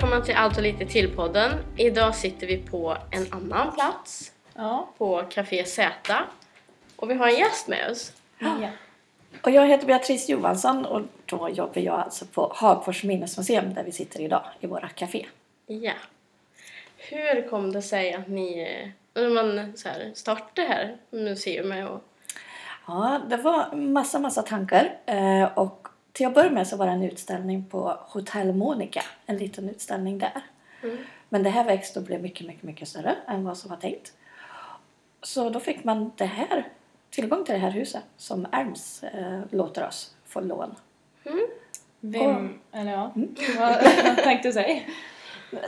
välkomna till Allt och lite till-podden. Idag sitter vi på en annan plats, Ja. på Café Z. Och vi har en gäst med oss. ja. Och jag heter Beatrice Johansson och då jobbar jag alltså på Hagfors minnesmuseum där vi sitter idag i våra café. Ja. Hur kom det sig att ni man så här, startade här museet och Ja, det var massa, massa tankar eh, och till att börja med så var det en utställning på Hotell Monica, en liten utställning där. Mm. Men det här växte och blev mycket, mycket, mycket större än vad som var tänkt. Så då fick man det här, tillgång till det här huset som Elms eh, låter oss få lån. Vem, eller ja, vad, vad tänkte du säga?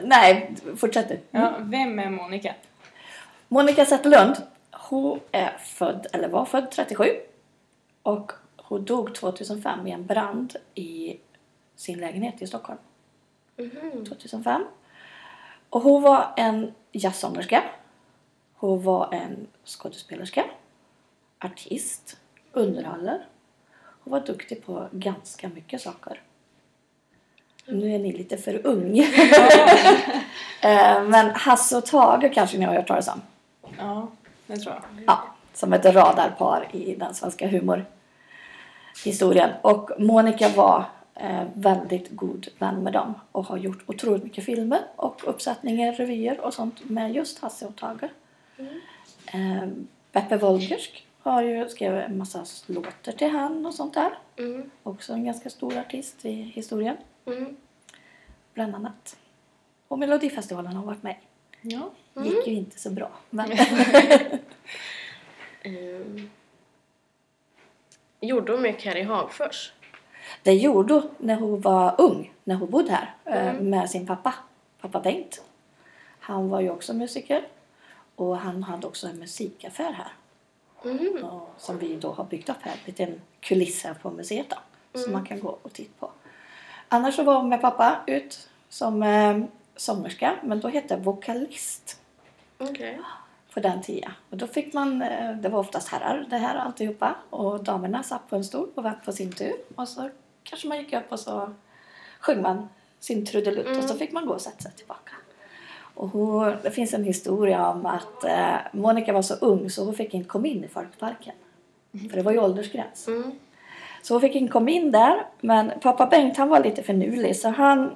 Nej, fortsätt du. Ja, vem är Monica? Monica Zetterlund, hon är född, eller var född 37 och hon dog 2005 i en brand i sin lägenhet i Stockholm. 2005. Och hon var en jazzsångerska. Hon var en skådespelerska, artist, underhåller. Hon var duktig på ganska mycket saker. Nu är ni lite för ung. Eh, Men Hasse och Tage kanske ni har hört talas om. Ja, det tror jag. Ja, som ett radarpar i den svenska humorhistorien. Och Monica var eh, väldigt god vän med dem och har gjort otroligt mycket filmer och uppsättningar, revyer och sånt med just Hasse och Tage. Eh, Beppe Wolgersk har ju skrivit en massa låtar till han och sånt där. Mm. Också en ganska stor artist i historien, Mm. bland annat. Och Melodifestivalen har varit med. Ja. Gick ju inte så bra. Men Ehm. Gjorde hon mycket här i Hagfors? Det gjorde hon när hon var ung, när hon bodde här eh, Mm. med sin pappa, pappa Bengt. Han var ju också musiker och han hade också en musikaffär här Mhm. och, som vi då har byggt upp här, en liten kuliss här på museet då, som Mm. man kan gå och titta på. Annars så var hon med pappa ut som eh, sångerska, men då hette det vokalist Okej. På den tiden. Och då fick man, eh, det var oftast herrar det här alltihopa och damerna satt på en stol och väntade på sin tur och så kanske man gick upp och så sjöng man sin trudelutt och så fick man gå och sätta sig tillbaka. Och hon, det finns en historia om att eh, Monica var så ung så hon fick inte komma in i folkparken. För det var ju åldersgräns. Mm. Så hon fick inte komma in där. Men pappa Bengt han var lite finurlig så han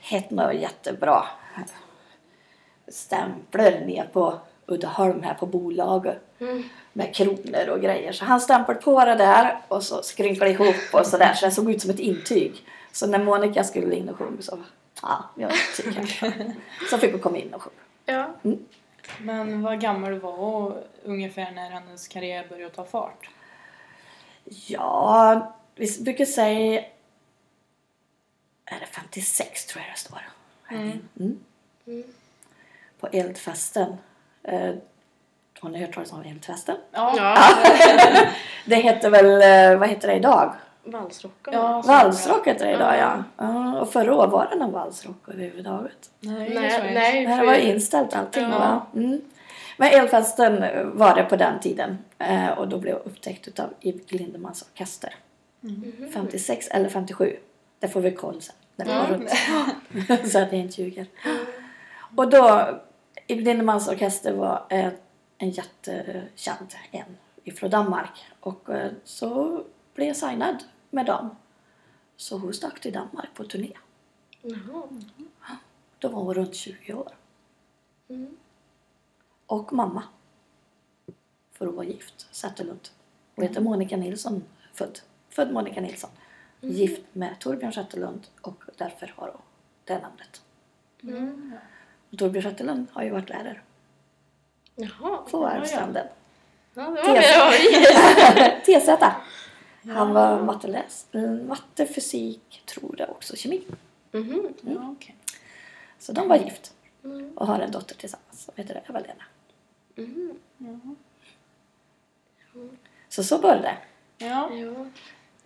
hette något jättebra stämplar ner på Uddeholm här på bolaget. Mm. Med kronor och grejer. Så han stämplade på det där och så skrynklade ihop och sådär. Så det såg ut som ett intyg. Så när Monica skulle in och sjunga så, ja, jag tycker Så fick hon komma in och sjunga. Ja. Men vad gammal var hon ungefär när hennes karriär började ta fart? Ja, vi brukar säga... Är det 56 tror jag det står. Mm. Mm. Mm. På eldfesten. Eh, har ni hört talas om eldfesten? Ja. Ja. Det heter väl, eh, vad heter det idag? Valsrocken. Ja, Valsrock heter det idag ja. ja. Och förra året var det någon valsrock överhuvudtaget. Nej, Nej, det nej, Det här för- var inställt allting Ja. va? Mm. Men eldfesten var det på den tiden. Eh, och då blev jag upptäckt utav Ib Lindemans orkester. Mm. 56 eller 57. Det får vi koll sen. När vi går runt. så att jag inte ljuger. Och då, Ib Lindemans orkester var eh, en jättekänd en ifrån Danmark. Och eh, så blev jag signad med dem. Så hon stack till Danmark på turné. Jaha. Då var hon runt 20 år. Mm. Och mamma. För hon var gift. Zetterlund. Hon heter Monica Nilsson. Född. Född Monica Nilsson. Gift med Torbjörn Zetterlund och därför har hon det namnet. Mm. Och Torbjörn Zetterlund har ju varit lärare Jaha. på Älvstranden. Ja, det var mer TZ. Han var matteläs, matte, fysik, tror det också, kemi. Mhm. Ja, okej. Så de var gift Mm. och har en dotter tillsammans som heter Eva-Lena. Ja. Så så började det. Ja. Ja.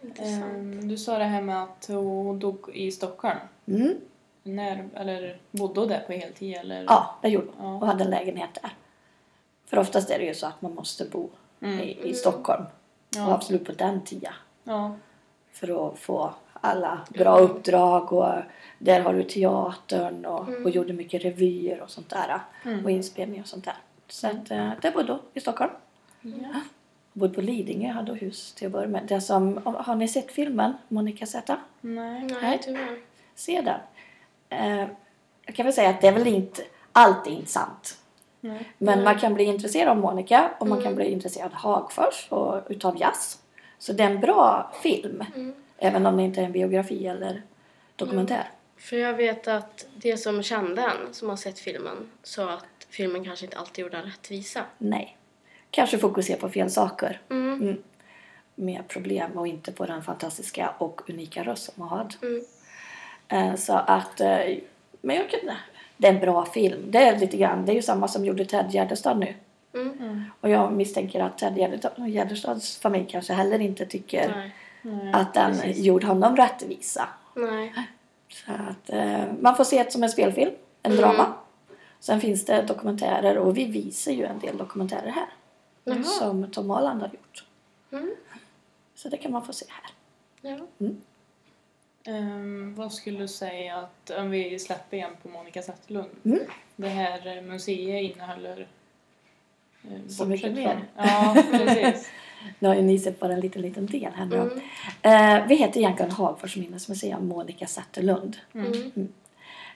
Intressant. Ehm, Du sa det här med att hon dog i Stockholm. Mm. När, eller bodde hon där på heltid eller? Ja, det gjorde hon. Ja. Och hade en lägenhet där. För oftast är det ju så att man måste bo Mm. i, i Stockholm. Och Ja. absolut på den tiden. ja. För att få alla bra uppdrag och där har du teatern och, och gjorde mycket revyer och sånt där. Och inspelningar och sånt där. Så att, det bodde då i Stockholm. Ja. Bodde på Lidingö, hade hus till att börja med. Det som, om- har ni sett filmen Monica Z? Nej. Nej, tyvärr. Se den. Eh, jag kan väl säga att det är väl inte, allt är inte sant. Nej. Men man kan bli intresserad av Monica och man kan bli intresserad av Hagfors och utav jazz. Så det är en bra film. Även om det inte är en biografi eller dokumentär. För jag vet att det som kände en, som har sett filmen, sa att filmen kanske inte alltid gjorde en rättvisa. Nej. Kanske fokusera på fel saker. Mm. Med problem och inte på den fantastiska och unika röst som hon hade. Mm. Eh, Så att, eh, men jag kan, det är en bra film. Det är lite grann, det är ju samma som gjorde Ted Gärdestad nu. Mm. Och jag misstänker att Ted Gärdestad- Gärdestads familj kanske heller inte tycker Nej. Nej. att den gjorde honom rättvisa. Nej. Så att, eh, man får se det som en spelfilm, en Mm. drama. Sen finns det dokumentärer och vi visar ju en del dokumentärer här. Jaha. Som Tom Holland har gjort. Mm. Så det kan man få se här. Ja. Ehm, vad skulle du säga att, om vi släpper igen på Monica Zetterlund. Mm. Det här eh, museet innehåller eh, Så mycket mer. från- Ja, precis. Nu har ju ni sett bara en liten, liten del här nu. Mm. Eh, vi heter egentligen Hagfors minnesmuseum Monica Zetterlund. Mm.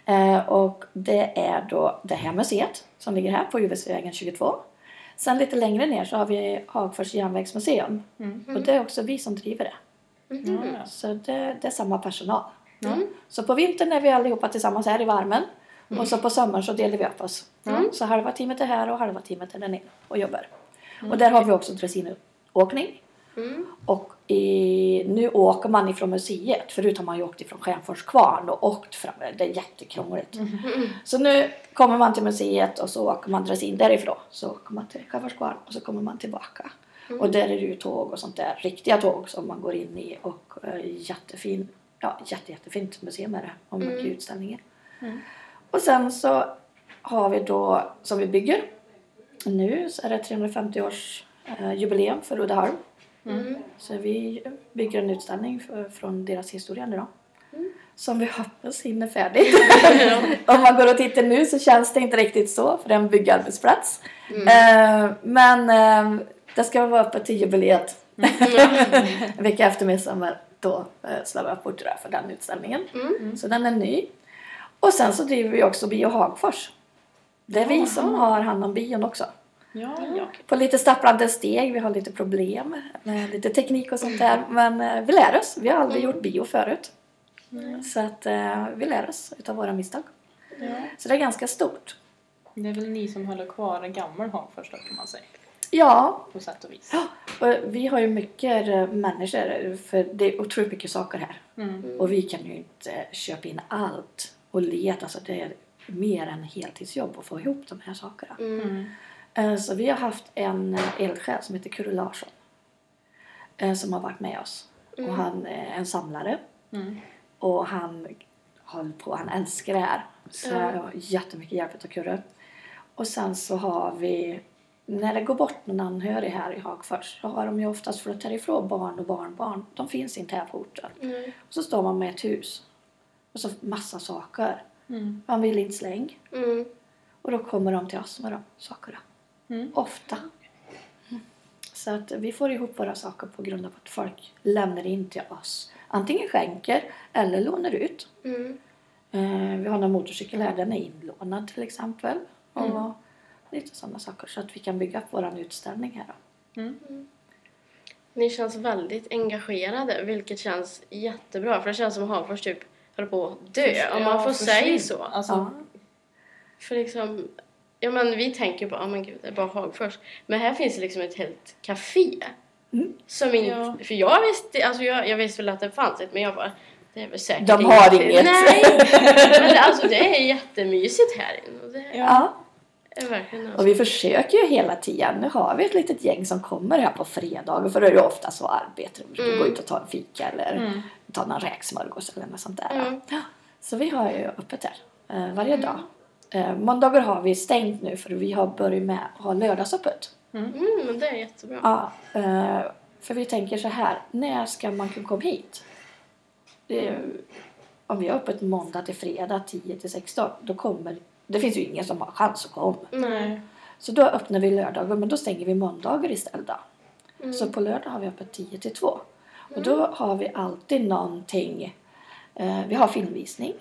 Eh, och det är då det här museet som ligger här på Juvesvägen 22. Sen lite längre ner så har vi Hagfors järnvägsmuseum. Mm. Och det är också vi som driver det. Ja. Så det, det är samma personal. Mm. Så på vintern är vi allihopa tillsammans här i varmen. Och så på sommaren så delar vi upp oss. Så halva teamet är här och halva teamet är där nere och jobbar. Och där har vi också dressinåkning. Mm. Och i, nu åker man ifrån museet. Förut har man ju åkt ifrån Stjärnfors kvarn och åkt fram. Det är jättekrångligt. Så nu kommer man till museet och så åker man dressin därifrån. Så åker man till Stjärnfors kvarn och så kommer man tillbaka. Och där är det ju tåg och sånt där. Riktiga tåg som man går in i. Och eh, jättefin, ja, jätte, jättefint museum är det. Och mycket utställningar. Och sen så har vi då, som vi bygger. Nu så är det 350 års eh, jubileum för Uddeholm. Mm. Så vi bygger en utställning för, från deras historia nu då. Som vi hoppas hinner färdigt. Om man går och tittar nu så känns det inte riktigt så för det är en byggarbetsplats. Eh, men eh, det ska vara öppet till jubileet. en vecka efter midsommar då eh, slår vi upp vårt dörr för den utställningen. Så den är ny. Och sen så driver vi också Bio Hagfors. Det är vi som har hand om bion också. Ja, ja. På lite stapplande steg, vi har lite problem med lite teknik och sånt där. Men eh, vi lär oss, vi har aldrig gjort bio förut. Så att eh, vi lär oss utav våra misstag. ja. Så det är ganska stort. Det är väl ni som håller kvar en gammal Hagfors då kan man säga. Ja, På sätt och vis. och vi har ju mycket eh, människor, för det är otroligt mycket saker här. Mm. Och vi kan ju inte eh, köpa in allt och leta, alltså det är mer än heltidsjobb att få ihop de här sakerna. Mm. Eh, Så vi har haft en eldsjäl som heter Kurre Larsson. Som har varit med oss. Och han är en samlare. Mm. Och han håller på, han älskar det här. Så har jättemycket hjälp av Kurre. Och sen så har vi, när det går bort någon anhörig här i Hagfors så har de ju oftast flyttat härifrån barn och barnbarn. De finns inte här på orten. Mm. Och så står man med ett hus. Och så massa saker. Mm. Man vill inte släng. Mm. Och då kommer de till oss med de sakerna. Mm. Ofta. Så att vi får ihop våra saker på grund av att folk lämnar in till oss. Antingen skänker eller lånar ut. Mm. Eh, vi har en motorcykel här, den är inlånad till exempel. Och lite sådana saker så att vi kan bygga upp vår utställning här då. Mm. Ni känns väldigt engagerade, vilket känns jättebra. För det känns som Hagfors typ håller på att dö, om man Ja, får säga så. Alltså, Ja. För liksom, ja men vi tänker på, ja men gud, det är bara Hagfors. Men här finns det liksom ett helt café. Mm. Som inte, Ja. för jag visste, alltså jag, jag visste väl att det fanns ett, men jag bara, det är väl säkert De har inget. inget. Nej! men det, alltså det är jättemysigt här inne. Det Ja. Verkligen. Och vi försöker ju hela tiden. Nu har vi ett litet gäng som kommer här på fredagar för då är det ofta så arbete. Vi brukar gå ut och ta en fika eller Mm. ta någon räksmörgås eller något sånt där. Mm. Ja. Så vi har ju öppet här eh, varje dag. Eh, måndagar har vi stängt nu för vi har börjat med att ha lördagsöppet. Mm, men det är jättebra. Ja, eh, för vi tänker så här, när ska man kunna komma hit? Det om vi har öppet måndag till fredag 10 till 16 då kommer det finns ju ingen som har chans att komma. Nej. Så då öppnar vi lördagar men då stänger vi måndagar istället. då. Mm. Så på lördag har vi öppet 10 till 2. Och då har vi alltid någonting. Eh, vi har filmvisning.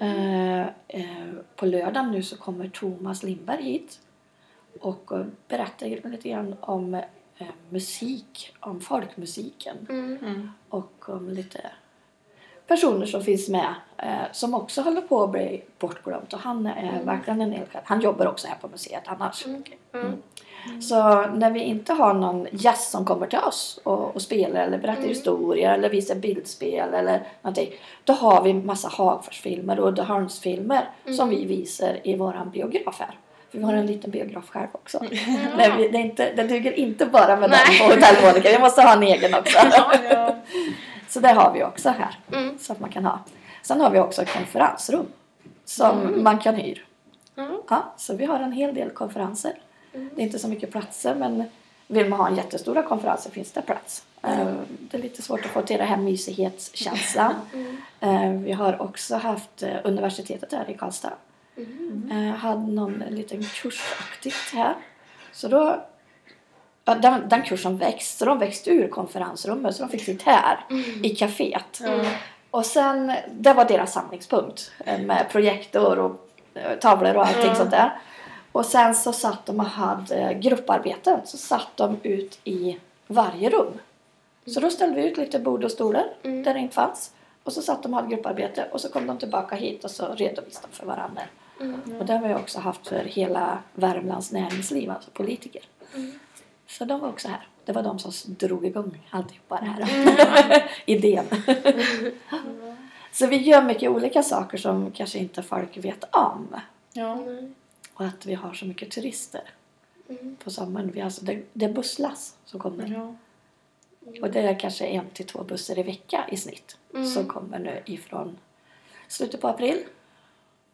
Eh, eh, på lördag nu så kommer Thomas Lindberg hit och eh, berättar lite grann om eh, musik, om folkmusiken Mm. Mm. och om lite personer som finns med eh, som också håller på att bli bortglömt och han är verkligen en eldsjäl. Han jobbar också här på museet annars. Okej. Ja. Så när vi inte har någon gäst som kommer till oss och, och spelar eller berättar Mm. historier eller visar bildspel eller någonting. Då har vi massa Hagforsfilmer och Uddeholmsfilmer Mm. som vi visar i våran biograf här. För vi har en liten biograf själv också. Nej, det, är inte, det duger inte bara med Nej. den på Hotell Monica. Vi måste ha en egen också. Ja. Så det har vi också här. Mm. Så att man kan ha. Sen har vi också konferensrum som Mm. man kan hyra. Ja. Ja, så vi har en hel del konferenser. Mm. Det är inte så mycket platser men vill man ha en jättestora konferenser finns det plats. Eh, Det är lite svårt att få till det här mysighetskänslan. Mm. Eh, Vi har också haft eh, universitetet här i Karlstad. Mm. Hade någon liten kursaktigt här. Så då den, den kursen växte, så de växte ur konferensrummet så de fick sitta här i kaféet. Mm. Och sen, det var deras samlingspunkt eh, med projektor och eh, tavlor och allting Mm. sånt där. Och sen så satt de och hade grupparbeten. Så satt de ut i varje rum. Så då ställde vi ut lite bord och stolar Mm. där det inte fanns. Och så satt de och hade grupparbete och så kom de tillbaka hit och så redovisade de för varandra. Mm. Och det har vi också haft för hela Värmlands näringsliv, alltså politiker. Mm. Så de var också här. Det var de som drog igång alltihopa det här. Idén. Så vi gör mycket olika saker som kanske inte folk vet om. Ja. Och att vi har så mycket turister Mm. på sommaren. Vi alltså, det, det är busslass som kommer. Ja. Och det är kanske en till två bussar i vecka i snitt. Mm. Som kommer nu ifrån slutet på april.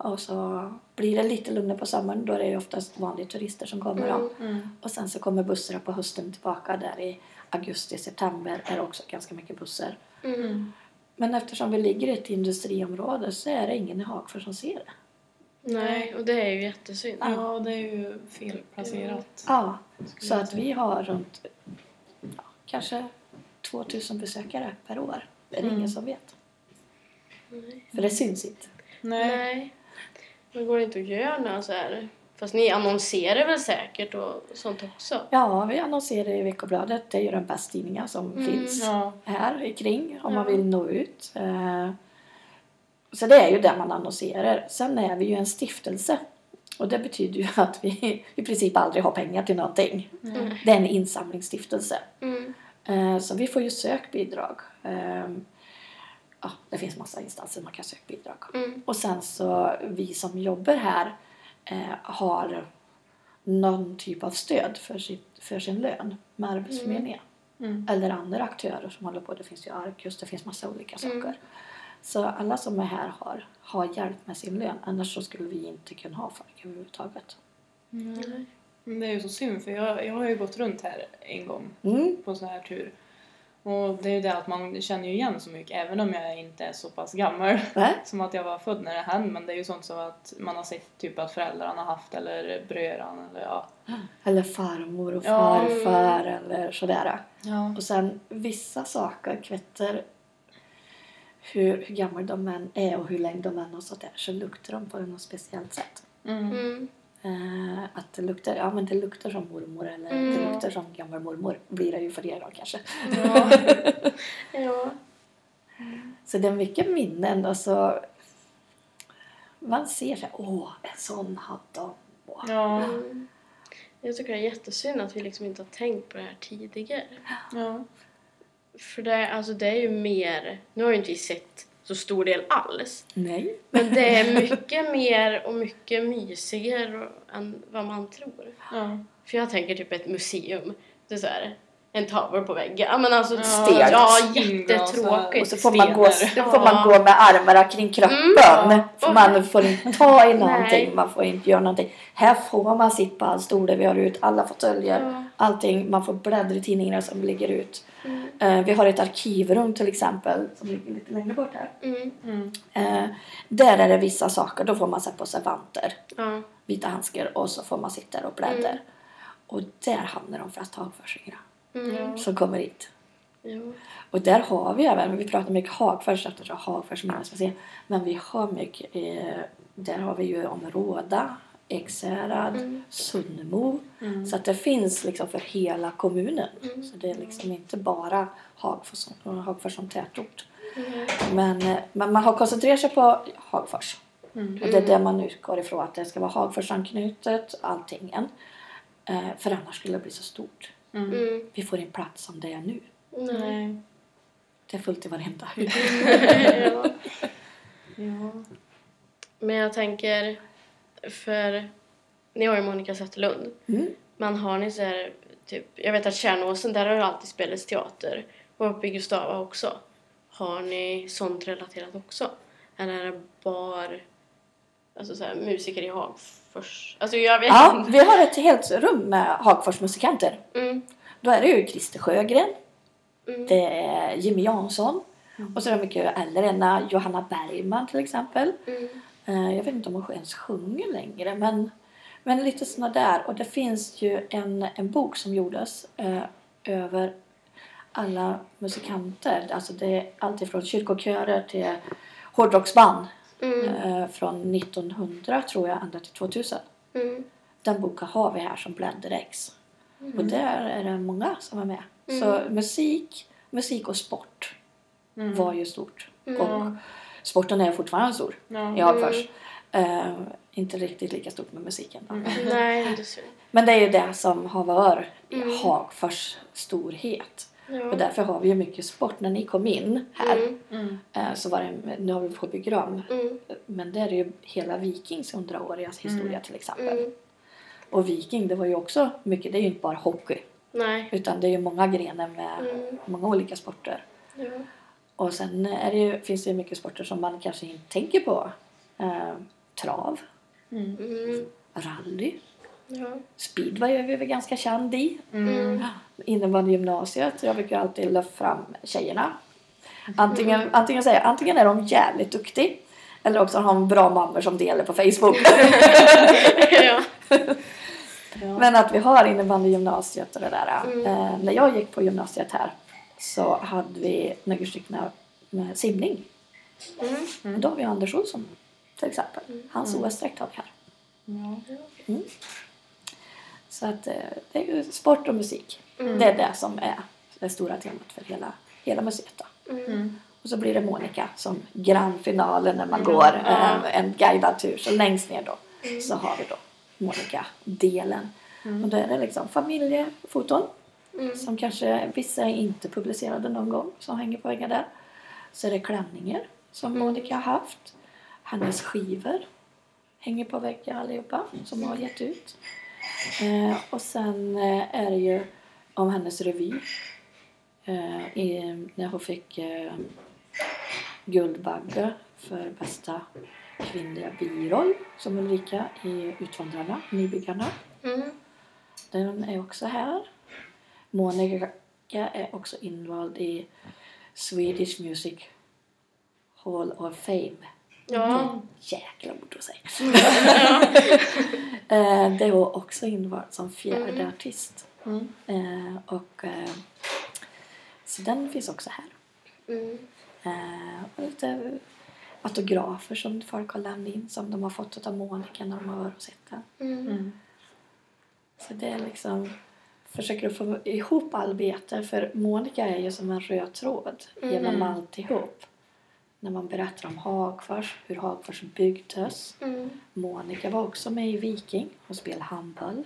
Och så blir det lite lugnare på sommaren. Då är det ju oftast vanliga turister som kommer. Mm. Mm. Och sen så kommer bussarna på hösten tillbaka. Där i augusti, september är det också ganska mycket bussar. Mm. Men eftersom vi ligger i ett industriområde så är det ingen i Hagfors som ser det. Nej, och det är ju jättesynd. ja, det är ju felplacerat. Ja, så att vi har runt ja, kanske 2000 besökare per år. Det är Mm. ingen som vet. Nej. För det syns inte. Nej. Nej. Men går det inte att göra något så här? Fast ni annonserar väl säkert och sånt också? Ja, vi annonserar i veckobladet. Det är ju den bästa tidningen som Mm, finns Ja. här kring om man Ja. vill nå ut. Eh, Så det är ju där man annonserar. Sen är vi ju en stiftelse. Och det betyder ju att vi i princip aldrig har pengar till någonting. Mm. Det är en insamlingsstiftelse. Mm. Eh, Så vi får ju sökbidrag. Eh, Ja, det finns massa instanser man kan söka bidrag. Mm. Och sen så vi som jobbar här eh, har någon typ av stöd för, sitt, för sin lön med Arbetsförmedlingen. Mm. Eller andra aktörer som håller på. Det finns ju Arcus, det finns massa olika saker. Mm. Så alla som är här har, har hjälp med sin lön. Annars så skulle vi inte kunna ha folk överhuvudtaget. Men det är ju så synd för jag, jag har ju gått runt här en gång Mm. på sån här tur. Och det är ju det att man känner ju igen så mycket även om jag inte är så pass gammal Nej? som att jag var född när det hände. Men det är ju sånt som att man har sett typ att föräldrarna har haft eller bröderna eller ja. Eller farmor och Ja. farfar eller sådär. Ja. Och sen vissa saker kvetter hur, hur gamla de än är och hur länge de än har stått där så luktar de på något speciellt sätt. Mm. Mm. Eh, att det luktar, ja men det luktar som mormor eller det Mm. luktar som gammal mormor blir det ju för er då kanske. Ja. Ja. Så det är mycket minnen och så man ser så här, åh en sån hade de. Ja. Mm. Jag tycker det är jättesynd att vi liksom inte har tänkt på det här tidigare. Ja. För det, alltså det är ju mer, nu har ju inte vi sett så stor del alls. Nej. Men det är mycket mer och mycket mysigare än vad man tror. Ja. För jag tänker typ ett museum. Det är så här, en tavla på väggen. Ja men alltså Ja, stelt. Ja, jättetråkigt. Och så får man, gå, då får man gå med armarna kring kroppen. Mm. För man får inte ta i någonting, Nej. man får inte göra någonting. Här får man sitta på all stol där vi har ut alla fåtöljer, Ja. allting. Man får bläddra i tidningarna som ligger ut. Mm. Eh, vi har ett arkivrum till exempel som ligger lite längre bort här. Mm. Mm. Eh, där är det vissa saker, då får man sätta på sig vanter, Ja. vita handskar och så får man sitta där och bläddra. Mm. Och där hamnar de flesta Hagforsingarna Mm. som kommer hit. Och där har vi även, vi pratar mycket Hagfors eftersom Hagfors minnesmuseum, men vi har mycket, eh, där har vi ju om Råda, Ekshärad, Mm. Sunnemo. Mm. Så att det finns liksom för hela kommunen. Mm. Så det är liksom inte bara Hagfors, som- Hagfors som tätort. Mm. Men, eh, men man har koncentrerat sig på Hagfors. Mm. Och det är där man utgår ifrån att det ska vara Hagforsanknutet, allting. Eh, för annars skulle det bli så stort. Mm. Mm. Vi får en plats som det är nu. Nej. Nej. Det är fullt i varenda hus. ja. Ja. Men jag tänker, för ni har ju Monica Zetterlund. Mm. Men har ni så här, typ, jag vet att Kärnåsen, där har det alltid spelats teater. Och uppe i Gustava också. Har ni sånt relaterat också? Eller är det bara alltså så här, musiker i Hagfors? Alltså jag vet Ja, inte. vi har ett helt rum med Hagfors musikanter. Mm, Då är det ju Christer Sjögren, mm, det är Jimmy Jansson och så är det mycket äldre, Johanna Bergman till exempel. mm, Jag vet inte om hon ens sjunger längre men, men lite såna där. Och det finns ju en, en bok som gjordes eh, över alla musikanter. Alltså det är allt ifrån kyrkokörer till hårdrocksband mm, eh, från 1900 tror jag ända till 2000. mm, Den boken har vi här som Blenderex. Och där är det många som är med. Så musik, musik och sport Mm. var ju stort. Mm. Och sporten är fortfarande stor Ja. i Hagfors. Eh, inte riktigt lika stort med musiken. Då. Nej, inte så. Men det är ju det som har varit Mm. Hagfors storhet. Ja. Och därför har vi ju mycket sport. När ni kom in här Mm, Mm. eh, så var det, nu har vi på byggram, mm, men det är ju hela Vikings hundraåriga historia Mm. till exempel. mm. Och Viking, det var ju också mycket, det är ju inte bara hockey. Nej. Utan det är ju många grenar med Mm, många olika sporter. ja. Och sen det ju, finns det ju mycket sporter som man kanske inte tänker på. Eh, trav, Mm. Mm, rally, ja. speedway är vi väl ganska känd i. Mm, Innebandygymnasiet, jag brukar alltid lyfta fram tjejerna. Antingen, antingen, säga, antingen är de jävligt duktiga eller också har de bra mammor som delar på Facebook. ja. Men att vi har innebandygymnasiet och det där. Mm. Eh, när jag gick på gymnasiet här så hade vi några stycken med simning. Mm, Och då har vi Anders Olsson till exempel. Hans Mm. OS-dräkt har vi här. Ja. Så att eh, det är ju sport och musik. Mm. Det är det som är det stora temat för hela, hela museet. Mm, Mm. Och så blir det Monica som grandfinalen när man Mm. går eh, en guidad tur. Så längst ner då så har vi då Monica-delen. Mm. Och då är det liksom familjefoton mm, som kanske vissa inte publicerade någon gång som hänger på väggen där. Så är det klänningar som Mm. Monica har haft. Hennes skivor hänger på väggen allihopa som hon har gett ut. Eh, och sen eh, är det ju om hennes revy. Eh, i, när hon fick eh, Guldbagge för bästa kvinnliga biroll som Ulrika i Utvandrarna, Nybyggarna. mm, Den är också här. Monica är också invald i Swedish Music Hall of Fame. ja. Jäkla ord att säga. Eh, det är hon också invald som fjärde Mm. artist. Mm. Eh, och, eh, så den finns också här. Mm, Eh, och lite autografer som folk har lämnat in som de har fått av Monica när de har varit och sett den. mm, Mm. Så det är liksom försöker att få ihop arbete för Monica är ju som en röd tråd genom Mm. alltihop. När man berättar om Hagfors, hur Hagfors byggdes. mm, Monica var också med i Viking och spelade handboll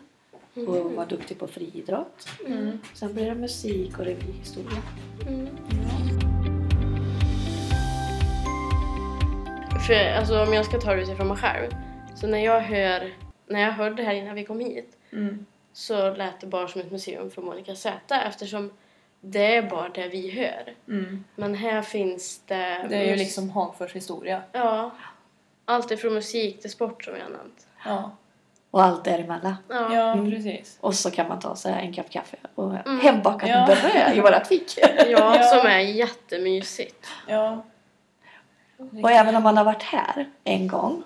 och var duktig på friidrott. Mm. Sen blev det musik och revyhistoria. mm. För alltså, om jag ska ta det utifrån mig själv. Så när jag hör, när jag hörde det här innan vi kom hit Mm. Så lät det bara som ett museum för Monica Z eftersom det är bara det vi hör. Mm. Men här finns det... Det är ju liksom Hagfors historia. Ja. Allt ifrån musik till sport som jag har nämnt. Ja. och allt däremellan. Ja. Ja, Mm. precis. Och så kan man ta sig en kopp kaffe och Mm. hembakat Ja. bröd i vårat fik. Ja, Ja. som är jättemysigt. Ja. och även om man har varit här en gång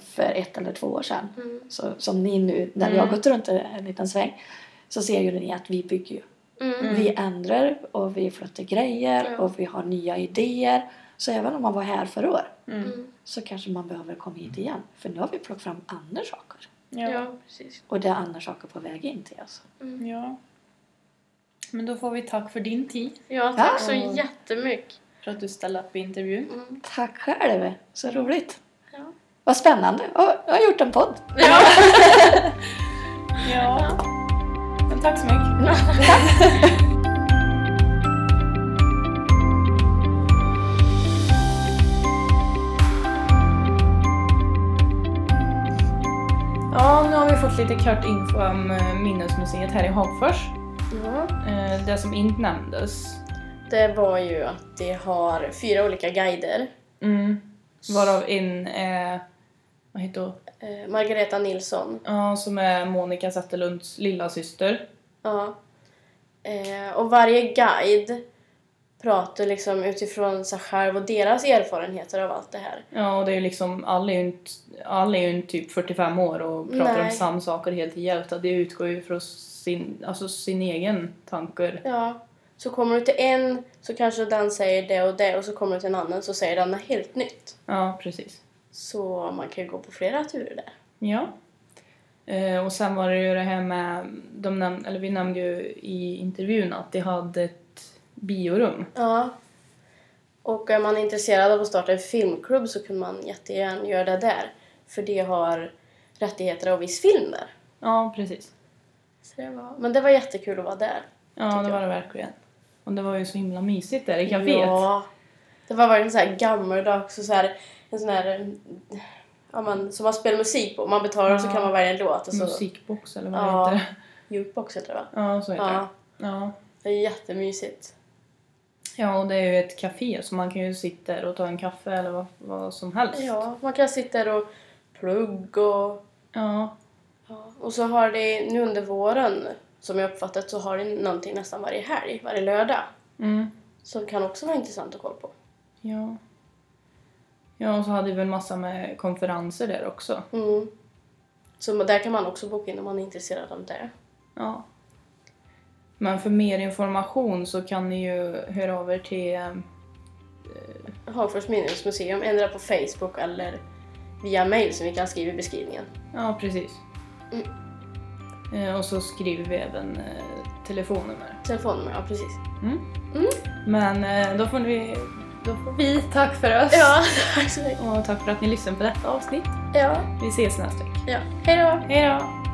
för ett eller två år sedan, Mm. så, som ni nu när vi har Mm. gått runt en liten sväng, så ser ju ni att vi bygger ju. Mm. Mm. Vi ändrar och vi flyttar grejer och vi har nya idéer. Så även om man var här förra år Mm. Mm. så kanske man behöver komma hit igen. För nu har vi plockat fram andra saker. Ja. Ja. precis. Och det är andra saker på väg in till oss. Mm. ja. Men då får vi tack för din tid. Ja, tack Ja. så jättemycket. För att du ställde upp i intervjun. Mm. Tack själv! Så roligt! Vad spännande! Och jag har gjort en podd. Ja. Ja. Men tack så mycket. Ja, nu har vi fått lite kort info om eh, Minnesmuseet här i Hagfors. ja. Eh, Det som inte nämndes. Det var ju att det har fyra olika guider. Mm. Varav en är, vad heter hon? Eh, Margareta Nilsson. Ja, som är Monica Zetterlunds lilla syster. Ja. Eh, och varje guide pratar liksom utifrån sig själv och deras erfarenheter av allt det här. Ja, och det är ju liksom, alla är ju inte, alla är ju inte typ 45 år och pratar om Nej. samma saker helt ihjäl. Det utgår ju från sin, alltså sin egen tankar. Ja. Så kommer du till en så kanske den säger det och det och så kommer du till en annan så säger den något helt nytt. Ja, precis. Så man kan ju gå på flera turer där. Ja. Eh, och sen var det ju det här med, de näm- eller vi nämnde ju i intervjun att de hade ett biorum. Ja. Och är man intresserad av att starta en filmklubb så kan man jättegärna göra det där. För det har rättigheter av viss film där. Ja, precis. Så det var... Men det var jättekul att vara där. Ja, det var det verkligen. Och det var ju så himla mysigt där i kaféet. Ja. Det var verkligen så här gammaldags och så här, en sån här ja, man, som man spelar musik på. Man betalar och så kan man välja en låt. Och så, Musikbox eller vad Ja. det heter. Jukebox heter det va? Ja, så heter Ja. det. Ja. Det är jättemysigt. Ja, och det är ju ett café så man kan ju sitta där och ta en kaffe eller vad, vad som helst. Ja, man kan sitta där och plugga och Ja. Ja, och så har det nu under våren, som jag uppfattat, så har det någonting nästan varje helg, varje lördag. Mm. Som kan också vara intressant att kolla på. Ja. Ja, och så hade vi väl massa med konferenser där också. Mm. Så där kan man också boka in om man är intresserad av det. Ja. Men för mer information så kan ni ju höra av er till... eh, Hagfors minnesmuseum, ändra på Facebook eller via mail som vi kan skriva i beskrivningen. Ja, precis. Mm. Eh, Och så skriver vi även eh, telefonnummer. Telefonnummer, ja precis. Mm. Mm. Men eh, då får vi... Då får vi tack för oss. Ja, tack så mycket. Och tack för att ni lyssnade på detta avsnitt. Ja, Vi ses nästa vecka. ja. Hej då! Hej då!